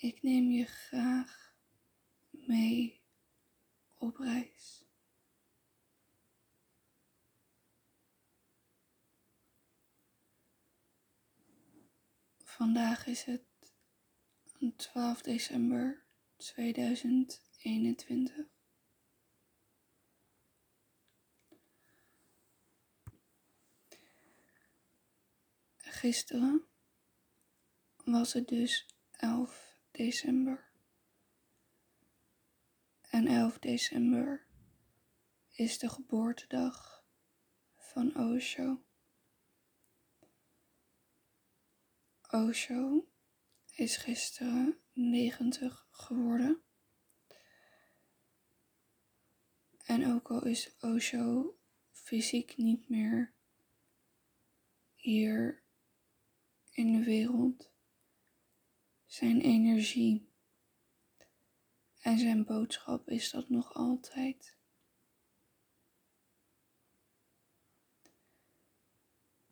Ik neem je graag mee op reis. Vandaag is het 12 december 2021. Gisteren was het dus 11 december. En 11 december is de geboortedag van Osho. Osho is gisteren 90 geworden. En ook al is Osho fysiek niet meer hier in de wereld, zijn energie en zijn boodschap is dat nog altijd.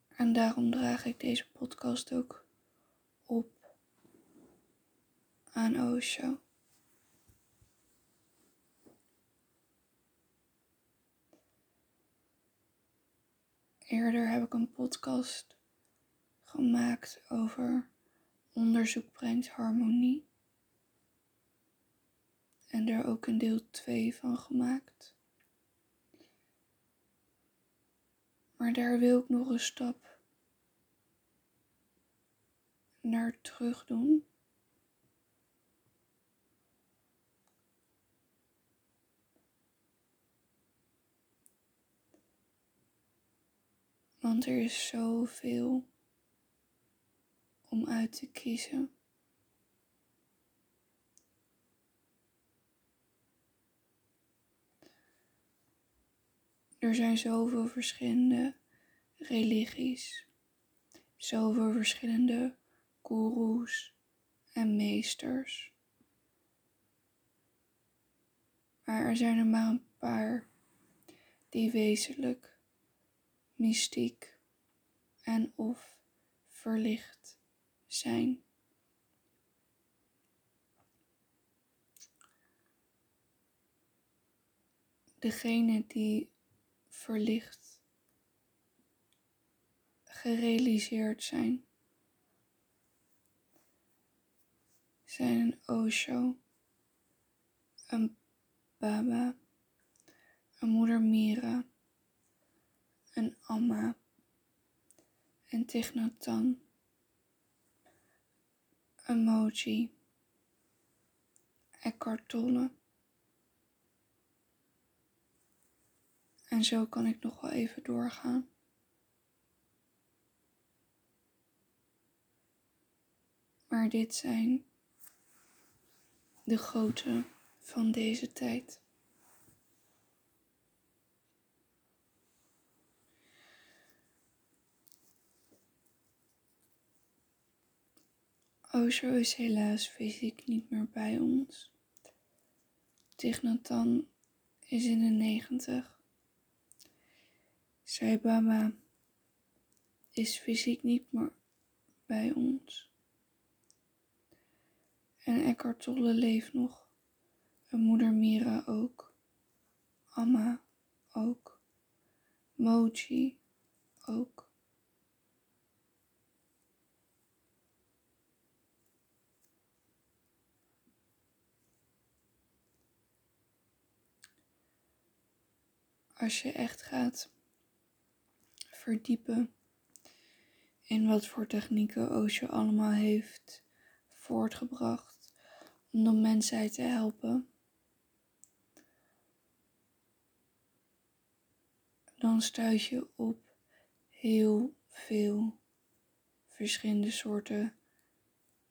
En daarom draag ik deze podcast ook op aan Osho. Eerder heb ik een podcast gemaakt over onderzoek brengt harmonie. En er ook een deel 2 van gemaakt. Maar daar wil ik nog een stap naar terug doen. Want er is zoveel om uit te kiezen. Er zijn zoveel verschillende religies, zoveel verschillende goeroes en meesters. Maar er zijn er maar een paar die wezenlijk mystiek en of verlicht zijn. Degene die verlicht gerealiseerd zijn, zijn een Osho, een Baba, een moeder Mira, een Amma, een Tignatan, een Moji, Eckhart Tolle. En zo kan ik nog wel even doorgaan. Maar dit zijn de grote van deze tijd. Osho is helaas fysiek niet meer bij ons. Tignatan is in de negentig. Sai Baba is fysiek niet meer bij ons. En Eckhart Tolle leeft nog. En moeder Mira ook. Amma ook. Moji ook. Als je echt gaat verdiepen in wat voor technieken Osho allemaal heeft voortgebracht om de mensheid te helpen. Dan stuit je op heel veel verschillende soorten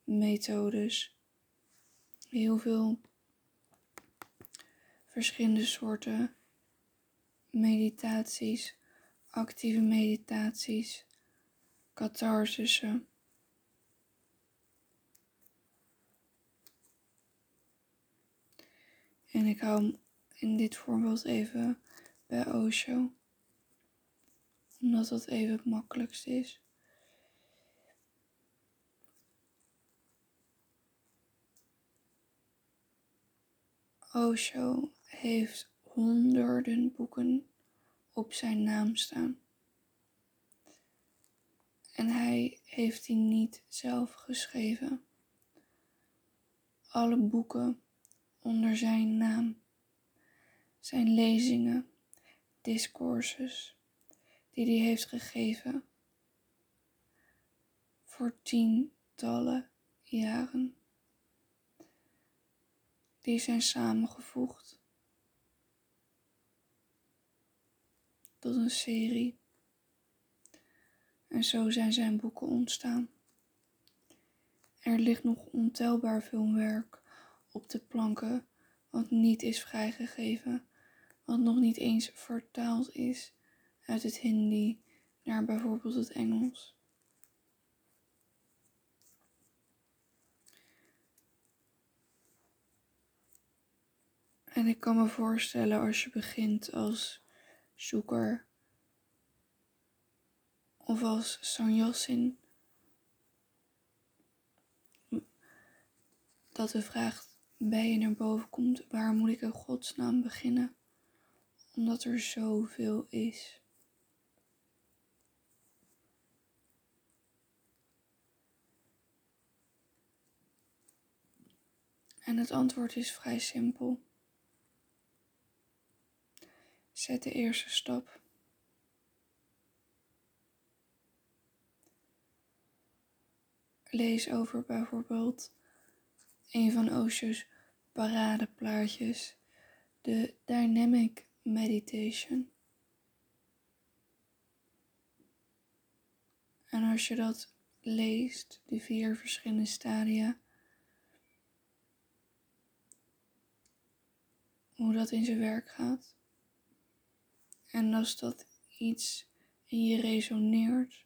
methodes. Heel veel verschillende soorten meditaties actieve meditaties, catharsissen. En ik hou in dit voorbeeld even bij Osho, omdat dat even het makkelijkst is. Osho heeft honderden boeken op zijn naam staan. En hij heeft die niet zelf geschreven. Alle boeken onder zijn naam zijn lezingen, discourses die hij heeft gegeven voor tientallen jaren. Die zijn samengevoegd een serie. En zo zijn zijn boeken ontstaan. Er ligt nog ontelbaar veel werk op de planken wat niet is vrijgegeven, wat nog niet eens vertaald is uit het Hindi naar bijvoorbeeld het Engels. En ik kan me voorstellen als je begint als zoeker of als sanyasin, dat de vraag bij je naar boven komt, waar moet ik in godsnaam beginnen? Omdat er zoveel is. En het antwoord is vrij simpel. Zet de eerste stap. Lees over bijvoorbeeld een van Osho's paradeplaatjes, de Dynamic Meditation. En als je dat leest, de vier verschillende stadia, hoe dat in zijn werk gaat. En als dat iets in je resoneert,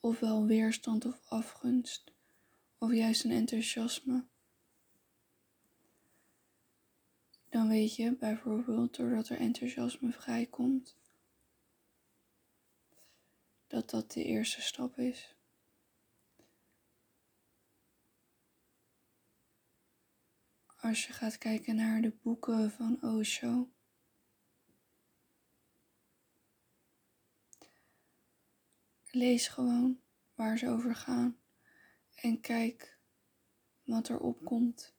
ofwel weerstand of afgunst, of juist een enthousiasme, dan weet je bijvoorbeeld doordat er enthousiasme vrijkomt, dat dat de eerste stap is. Als je gaat kijken naar de boeken van Osho. Lees gewoon waar ze over gaan en kijk wat er opkomt.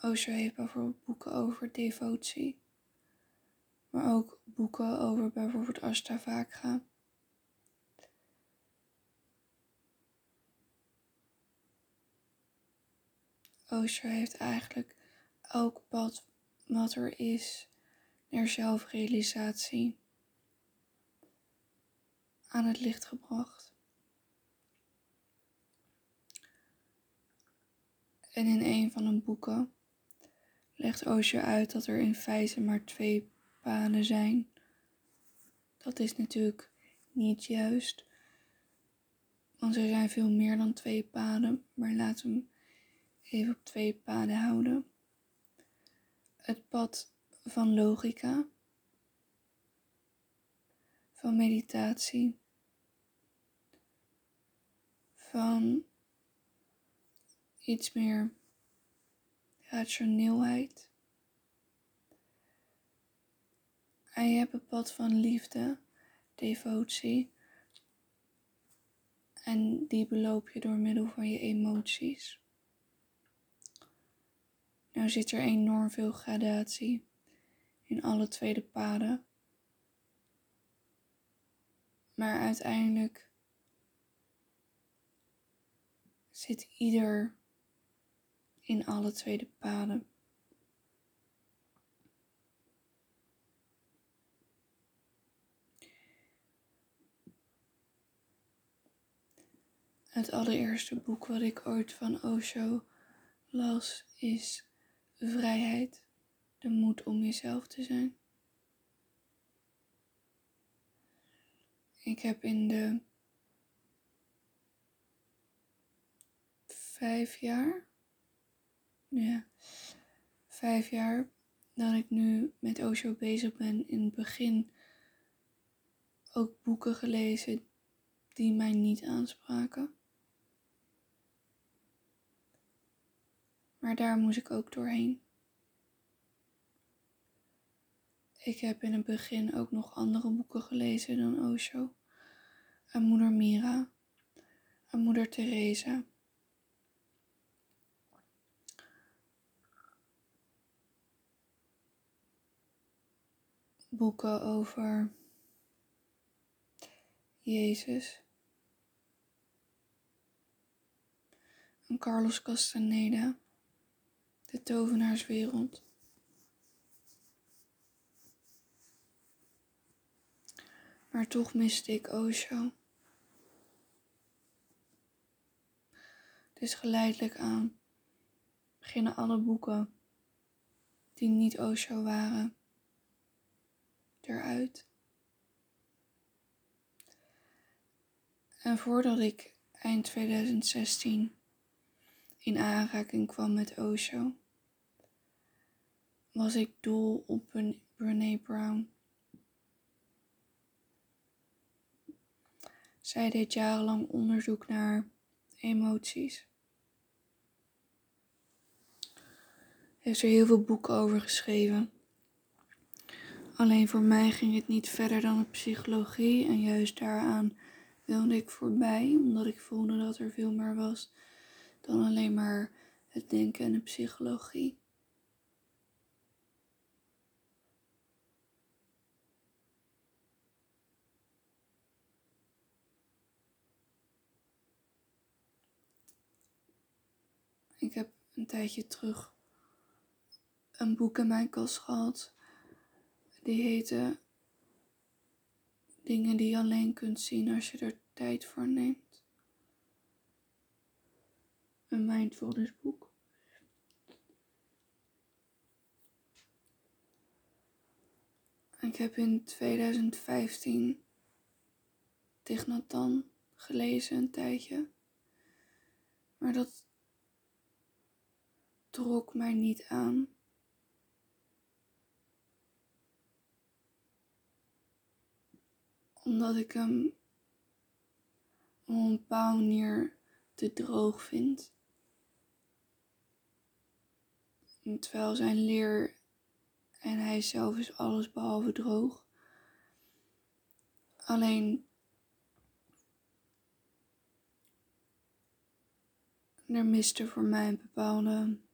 Osho heeft bijvoorbeeld boeken over devotie, maar ook boeken over bijvoorbeeld Ashtavakra. Osho heeft eigenlijk elk pad wat er is naar zelfrealisatie aan het licht gebracht. En in een van de boeken legt Osho uit dat er in feite maar twee paden zijn. Dat is natuurlijk niet juist, want er zijn veel meer dan twee paden, maar laten even op twee paden houden. Het pad van logica, van meditatie, van iets meer rationeelheid. En je hebt het pad van liefde, devotie. En die beloop je door middel van je emoties. Nou zit er enorm veel gradatie in alle tweede paden. Maar uiteindelijk zit ieder in alle tweede paden. Het allereerste boek wat ik ooit van Osho las is vrijheid, de moed om jezelf te zijn. Ik heb in de vijf jaar, ja, vijf jaar dat ik nu met Osho bezig ben, in het begin ook boeken gelezen die mij niet aanspraken. Maar daar moest ik ook doorheen. Ik heb in het begin ook nog andere boeken gelezen dan Osho. Aan moeder Mira, aan moeder Teresa. Boeken over Jezus. En Carlos Castaneda, De Tovenaarswereld. Maar toch miste ik Osho. Dus geleidelijk aan beginnen alle boeken die niet Osho waren eruit. En voordat ik eind 2016 in aanraking kwam met Osho, was ik dol op Brene Brown. Zij deed jarenlang onderzoek naar emoties. Heeft er heel veel boeken over geschreven. Alleen voor mij ging het niet verder dan de psychologie en juist daaraan wilde ik voorbij, omdat ik voelde dat er veel meer was dan alleen maar het denken en de psychologie. Ik heb een tijdje terug een boek in mijn kast gehad. Die heette Dingen die je alleen kunt zien als je er tijd voor neemt. Een mindfulness boek. Ik heb in 2015 Tignatan gelezen een tijdje. Maar dat trok mij niet aan. Omdat ik hem op een bepaalde manier te droog vind. terwijl zijn leer en hij zelf is alles behalve droog. Alleen er miste voor mij een bepaalde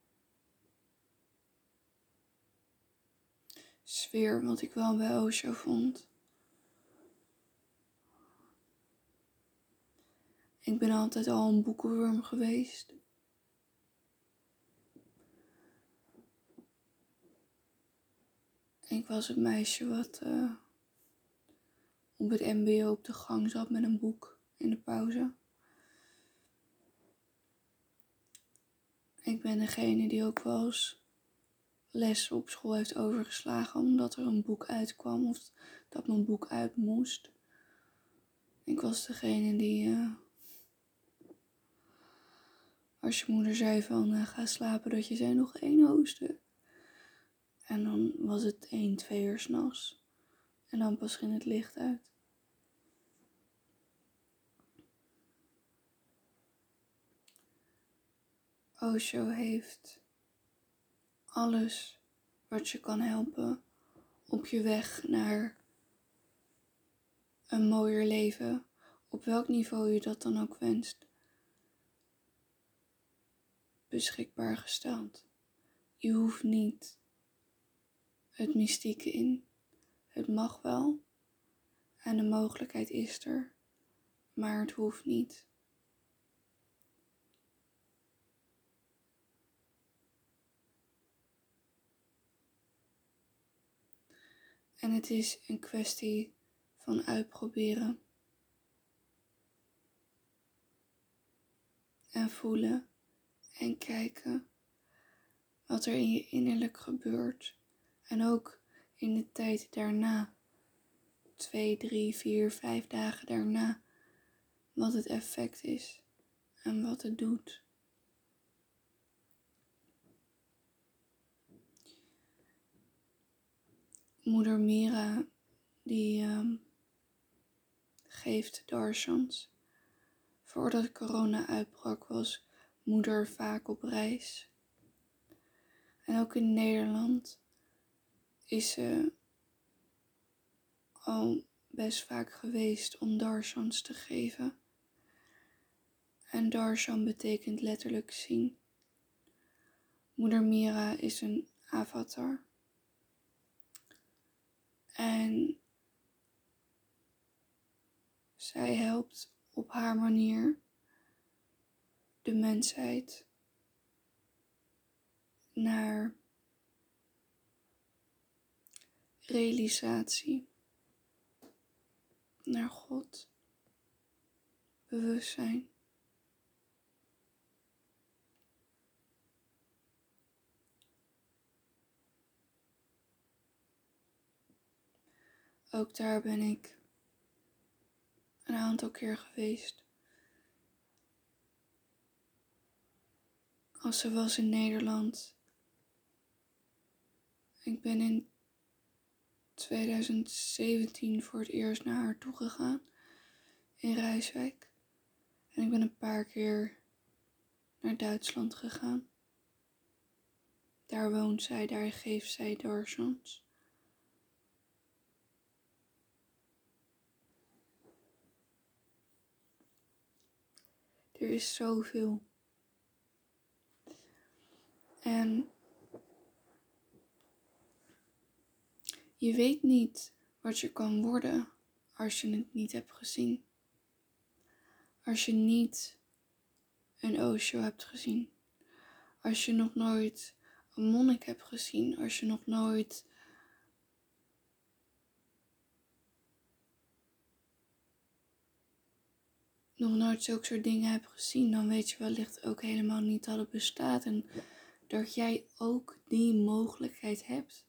sfeer, wat ik wel bij Osho vond. Ik ben altijd al een boekenworm geweest. Ik was het meisje wat uh, op het MBO op de gang zat met een boek in de pauze. Ik ben degene die ook eens les op school heeft overgeslagen omdat er een boek uitkwam of dat mijn boek uit moest. Ik was degene die, uh, als je moeder zei van uh, ga slapen, dat je zei nog één hoofdstuk. En dan was het één, twee uur s'nachts. En dan pas ging het licht uit. Osho heeft alles wat je kan helpen op je weg naar een mooier leven, op welk niveau je dat dan ook wenst, beschikbaar gesteld. Je hoeft niet het mystieke in. Het mag wel en de mogelijkheid is er, maar het hoeft niet. En het is een kwestie van uitproberen. En voelen en kijken wat er in je innerlijk gebeurt. En ook in de tijd daarna, twee, drie, vier, vijf dagen daarna, wat het effect is en wat het doet. Moeder Mira, die, um, geeft darshans. Voordat corona uitbrak was moeder vaak op reis. En ook in Nederland is ze al best vaak geweest om darshans te geven. En darshan betekent letterlijk zien. Moeder Mira is een avatar. En zij helpt op haar manier de mensheid naar realisatie, naar God, bewustzijn. Ook daar ben ik een aantal keer geweest. Als ze was in Nederland. Ik ben in 2017 voor het eerst naar haar toe gegaan in Rijswijk. En ik ben een paar keer naar Duitsland gegaan. Daar woont zij, daar geeft zij darshans. Er is zoveel. En je weet niet wat je kan worden als je het niet hebt gezien. Als je niet een Osho hebt gezien. Als je nog nooit een monnik hebt gezien. Als je nog nooit nog nooit zulke soort dingen hebt gezien, dan weet je wellicht ook helemaal niet dat het bestaat en dat jij ook die mogelijkheid hebt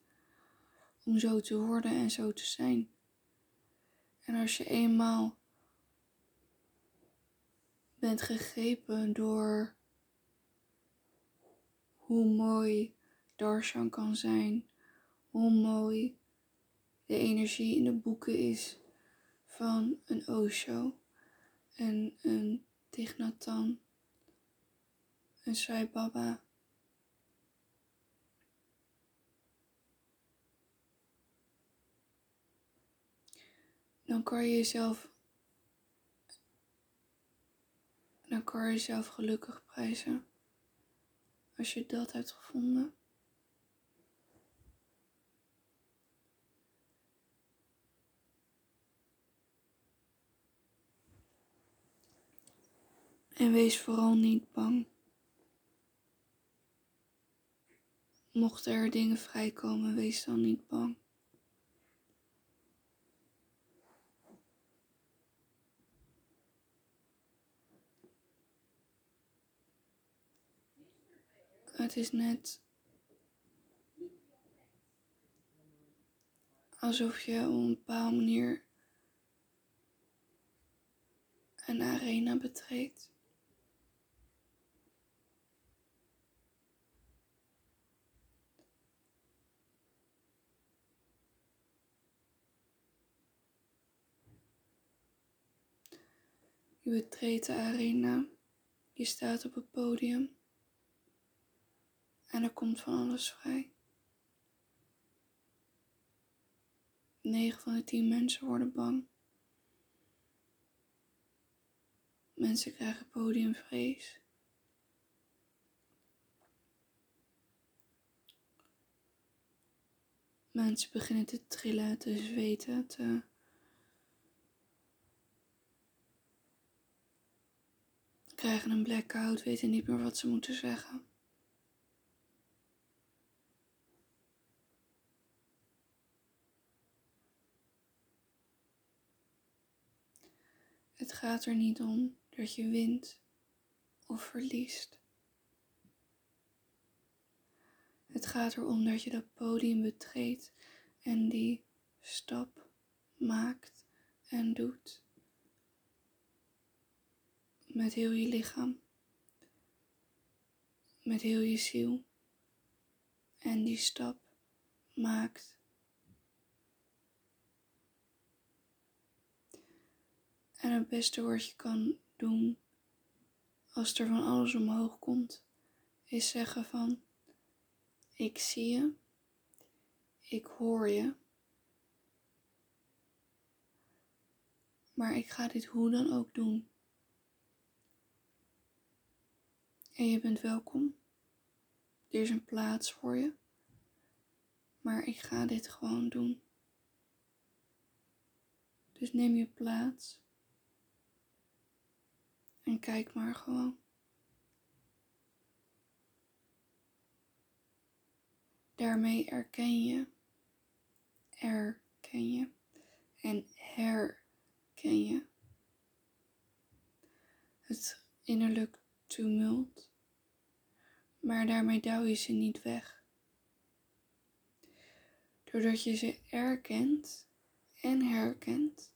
om zo te worden en zo te zijn. En als je eenmaal bent gegrepen door hoe mooi darshan kan zijn, hoe mooi de energie in de boeken is van een Osho en een Tignatan, een Sai Baba. Dan kan je jezelf, dan kan je jezelf gelukkig prijzen als je dat hebt gevonden. En wees vooral niet bang. Mochten er dingen vrijkomen, wees dan niet bang. Het is net alsof je op een bepaalde manier een arena betreedt. Je betreedt de arena, je staat op het podium en er komt van alles vrij. 9 van de 10 mensen worden bang. Mensen krijgen podiumvrees. Mensen beginnen te trillen, te zweten, te krijgen een blackout, weten niet meer wat ze moeten zeggen. Het gaat er niet om dat je wint of verliest. Het gaat erom dat je dat podium betreedt en die stap maakt en doet met heel je lichaam, met heel je ziel en die stap maakt. En het beste wat je kan doen als er van alles omhoog komt, is zeggen van ik zie je, ik hoor je, maar ik ga dit hoe dan ook doen. En je bent welkom. Er is een plaats voor je. Maar ik ga dit gewoon doen. Dus neem je plaats. En kijk maar gewoon. Daarmee erken je, erken je en herken je het innerlijk tumult, maar daarmee duw je ze niet weg. Doordat je ze erkent en herkent,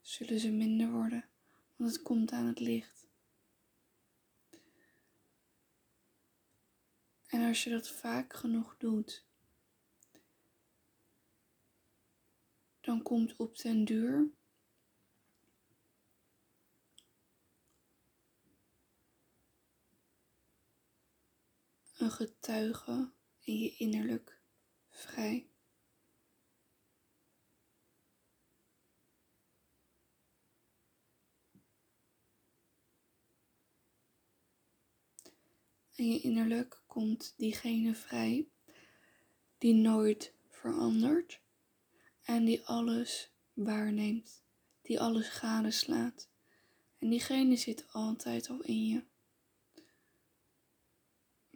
zullen ze minder worden, want het komt aan het licht. En als je dat vaak genoeg doet, dan komt op den duur een getuige in je innerlijk vrij. En je innerlijk komt diegene vrij die nooit verandert en die alles waarneemt, die alles gadeslaat. En diegene zit altijd al in je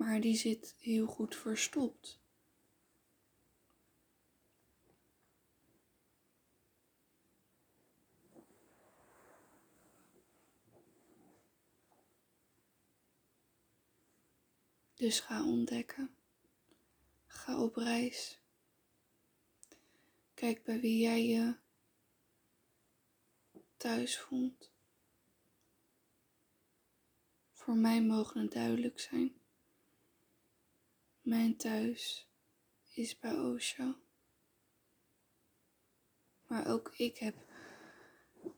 maar die zit heel goed verstopt. Dus ga ontdekken. Ga op reis. Kijk bij wie jij je thuis voelt. Voor mij mogen het duidelijk zijn. Mijn thuis is bij Osho. Maar ook ik heb,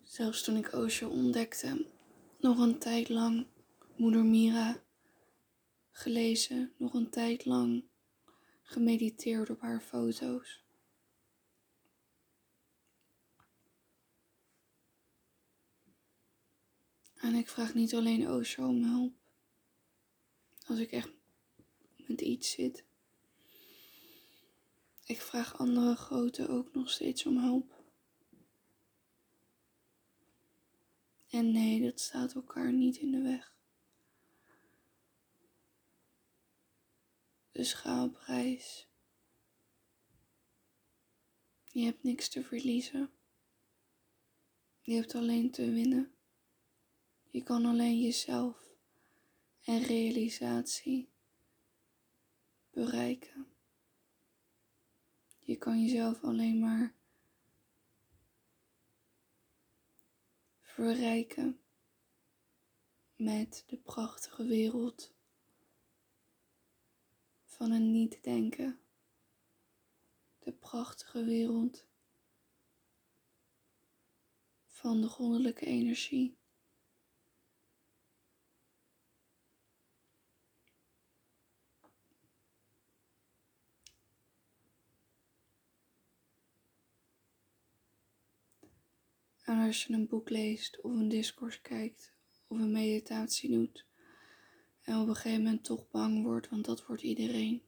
zelfs toen ik Osho ontdekte, nog een tijd lang Moeder Mira gelezen, nog een tijd lang gemediteerd op haar foto's. En ik vraag niet alleen Osho om hulp. Als ik echt met iets zit. Ik vraag andere grote ook nog steeds om hulp. En nee, dat staat elkaar niet in de weg. Dus ga. Je hebt niks te verliezen. Je hebt alleen te winnen. Je kan alleen jezelf en realisatie bereiken. Je kan jezelf alleen maar verrijken met de prachtige wereld van een niet-denken. De prachtige wereld van de goddelijke energie. En als je een boek leest of een discours kijkt of een meditatie doet en op een gegeven moment toch bang wordt, want dat wordt iedereen.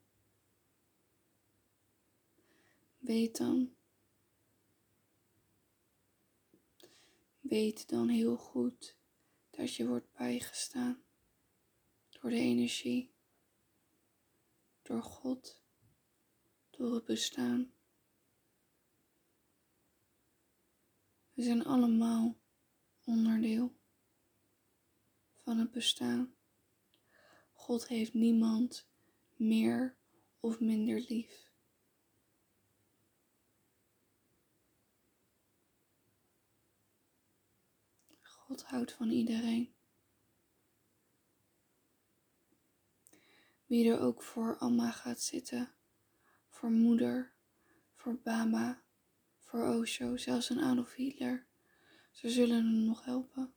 Weet dan, weet dan heel goed dat je wordt bijgestaan door de energie, door God, door het bestaan. We zijn allemaal onderdeel van het bestaan. God heeft niemand meer of minder lief. God houdt van iedereen. Wie er ook voor Amma gaat zitten, voor moeder, voor Baba, voor Osho, zelfs een Adolf Hitler. Ze zullen hem nog helpen.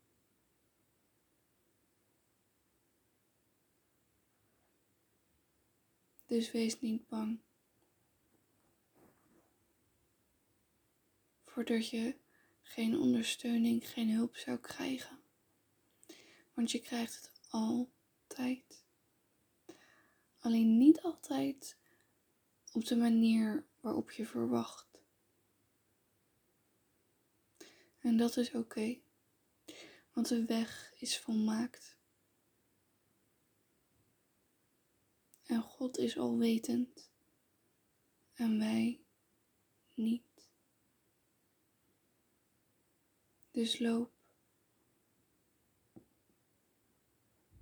Dus wees niet bang. Voordat je geen ondersteuning, geen hulp zou krijgen. Want je krijgt het altijd. Alleen niet altijd op de manier waarop je verwacht. En dat is oké, want de weg is volmaakt. En God is alwetend en wij niet. Dus loop.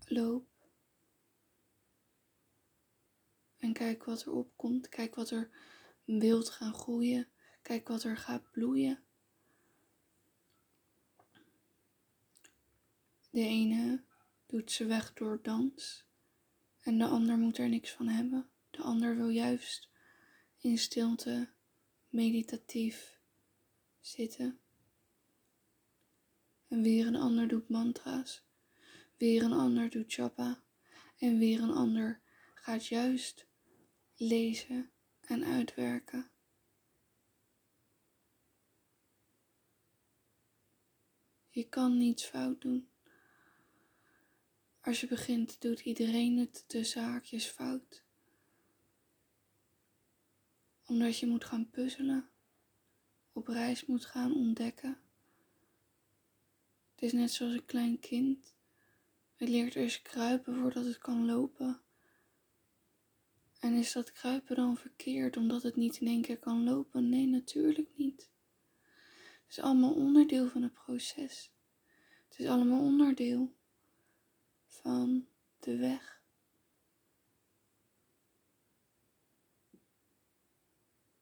Loop. En kijk wat er opkomt. Kijk wat er wilt gaan groeien. Kijk wat er gaat bloeien. De ene doet ze weg door dans en de ander moet er niks van hebben. De ander wil juist in stilte meditatief zitten. En weer een ander doet mantra's. Weer een ander doet japa. En weer een ander gaat juist lezen en uitwerken. Je kan niets fout doen. Als je begint, doet iedereen het de zaakjes fout. Omdat je moet gaan puzzelen, op reis moet gaan ontdekken. Het is net zoals een klein kind. Het leert eerst kruipen voordat het kan lopen. En is dat kruipen dan verkeerd omdat het niet in één keer kan lopen? Nee, natuurlijk niet. Het is allemaal onderdeel van het proces. Het is allemaal onderdeel van de weg.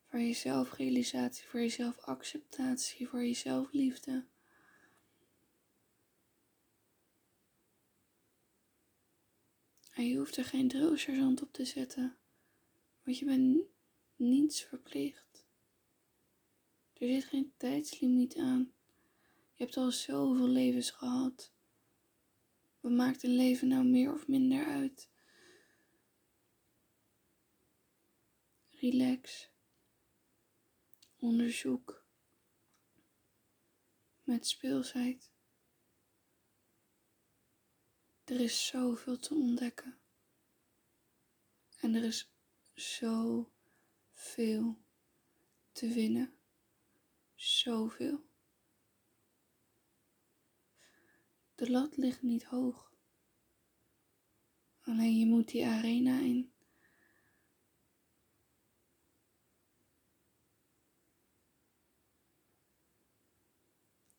Voor je zelfrealisatie, voor je zelfacceptatie, voor je zelfliefde. En je hoeft er geen drillsergeant op te zetten, want je bent niets verplicht. Er zit geen tijdslimiet aan. Je hebt al zoveel levens gehad. Wat maakt een leven nou meer of minder uit? Relax. Onderzoek. Met speelsheid. Er is zoveel te ontdekken. En er is zoveel te winnen. Zoveel. De lat ligt niet hoog. Alleen je moet die arena in.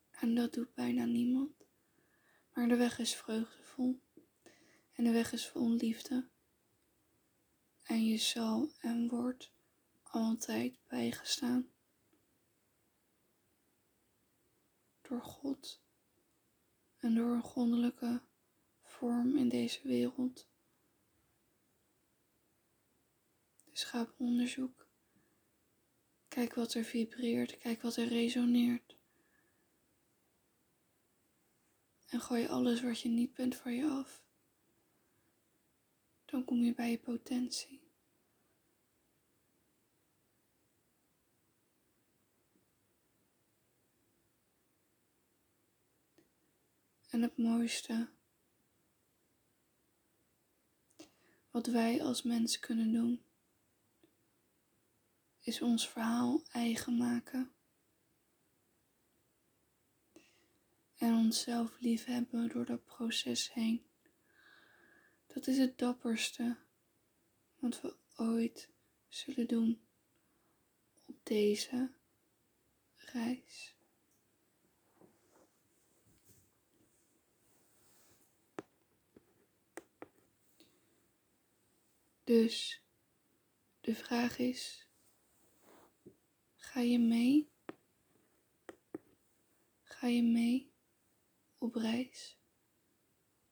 En dat doet bijna niemand. Maar de weg is vreugdevol. En de weg is vol liefde. En je zal en wordt altijd bijgestaan. Door God en door een goddelijke vorm in deze wereld. Dus ga op onderzoek. Kijk wat er vibreert, kijk wat er resoneert. En gooi alles wat je niet bent voor je af. Dan kom je bij je potentie. En het mooiste wat wij als mens kunnen doen, is ons verhaal eigen maken. En onszelf liefhebben door dat proces heen. Dat is het dapperste wat we ooit zullen doen op deze reis. Dus de vraag is, ga je mee? Ga je mee op reis?